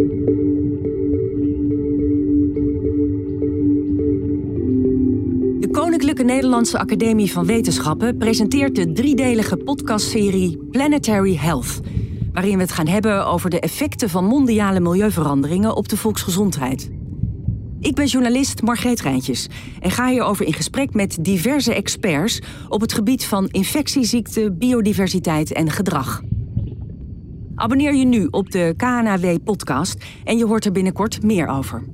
De Koninklijke Nederlandse Academie van Wetenschappen presenteert de driedelige podcastserie Planetary Health, waarin we het gaan hebben over de effecten van mondiale milieuveranderingen op de volksgezondheid. Ik ben journalist Margreet Rijntjes en ga hierover in gesprek met diverse experts op het gebied van infectieziekten, biodiversiteit en gedrag. Abonneer je nu op de KNAW-podcast en je hoort er binnenkort meer over.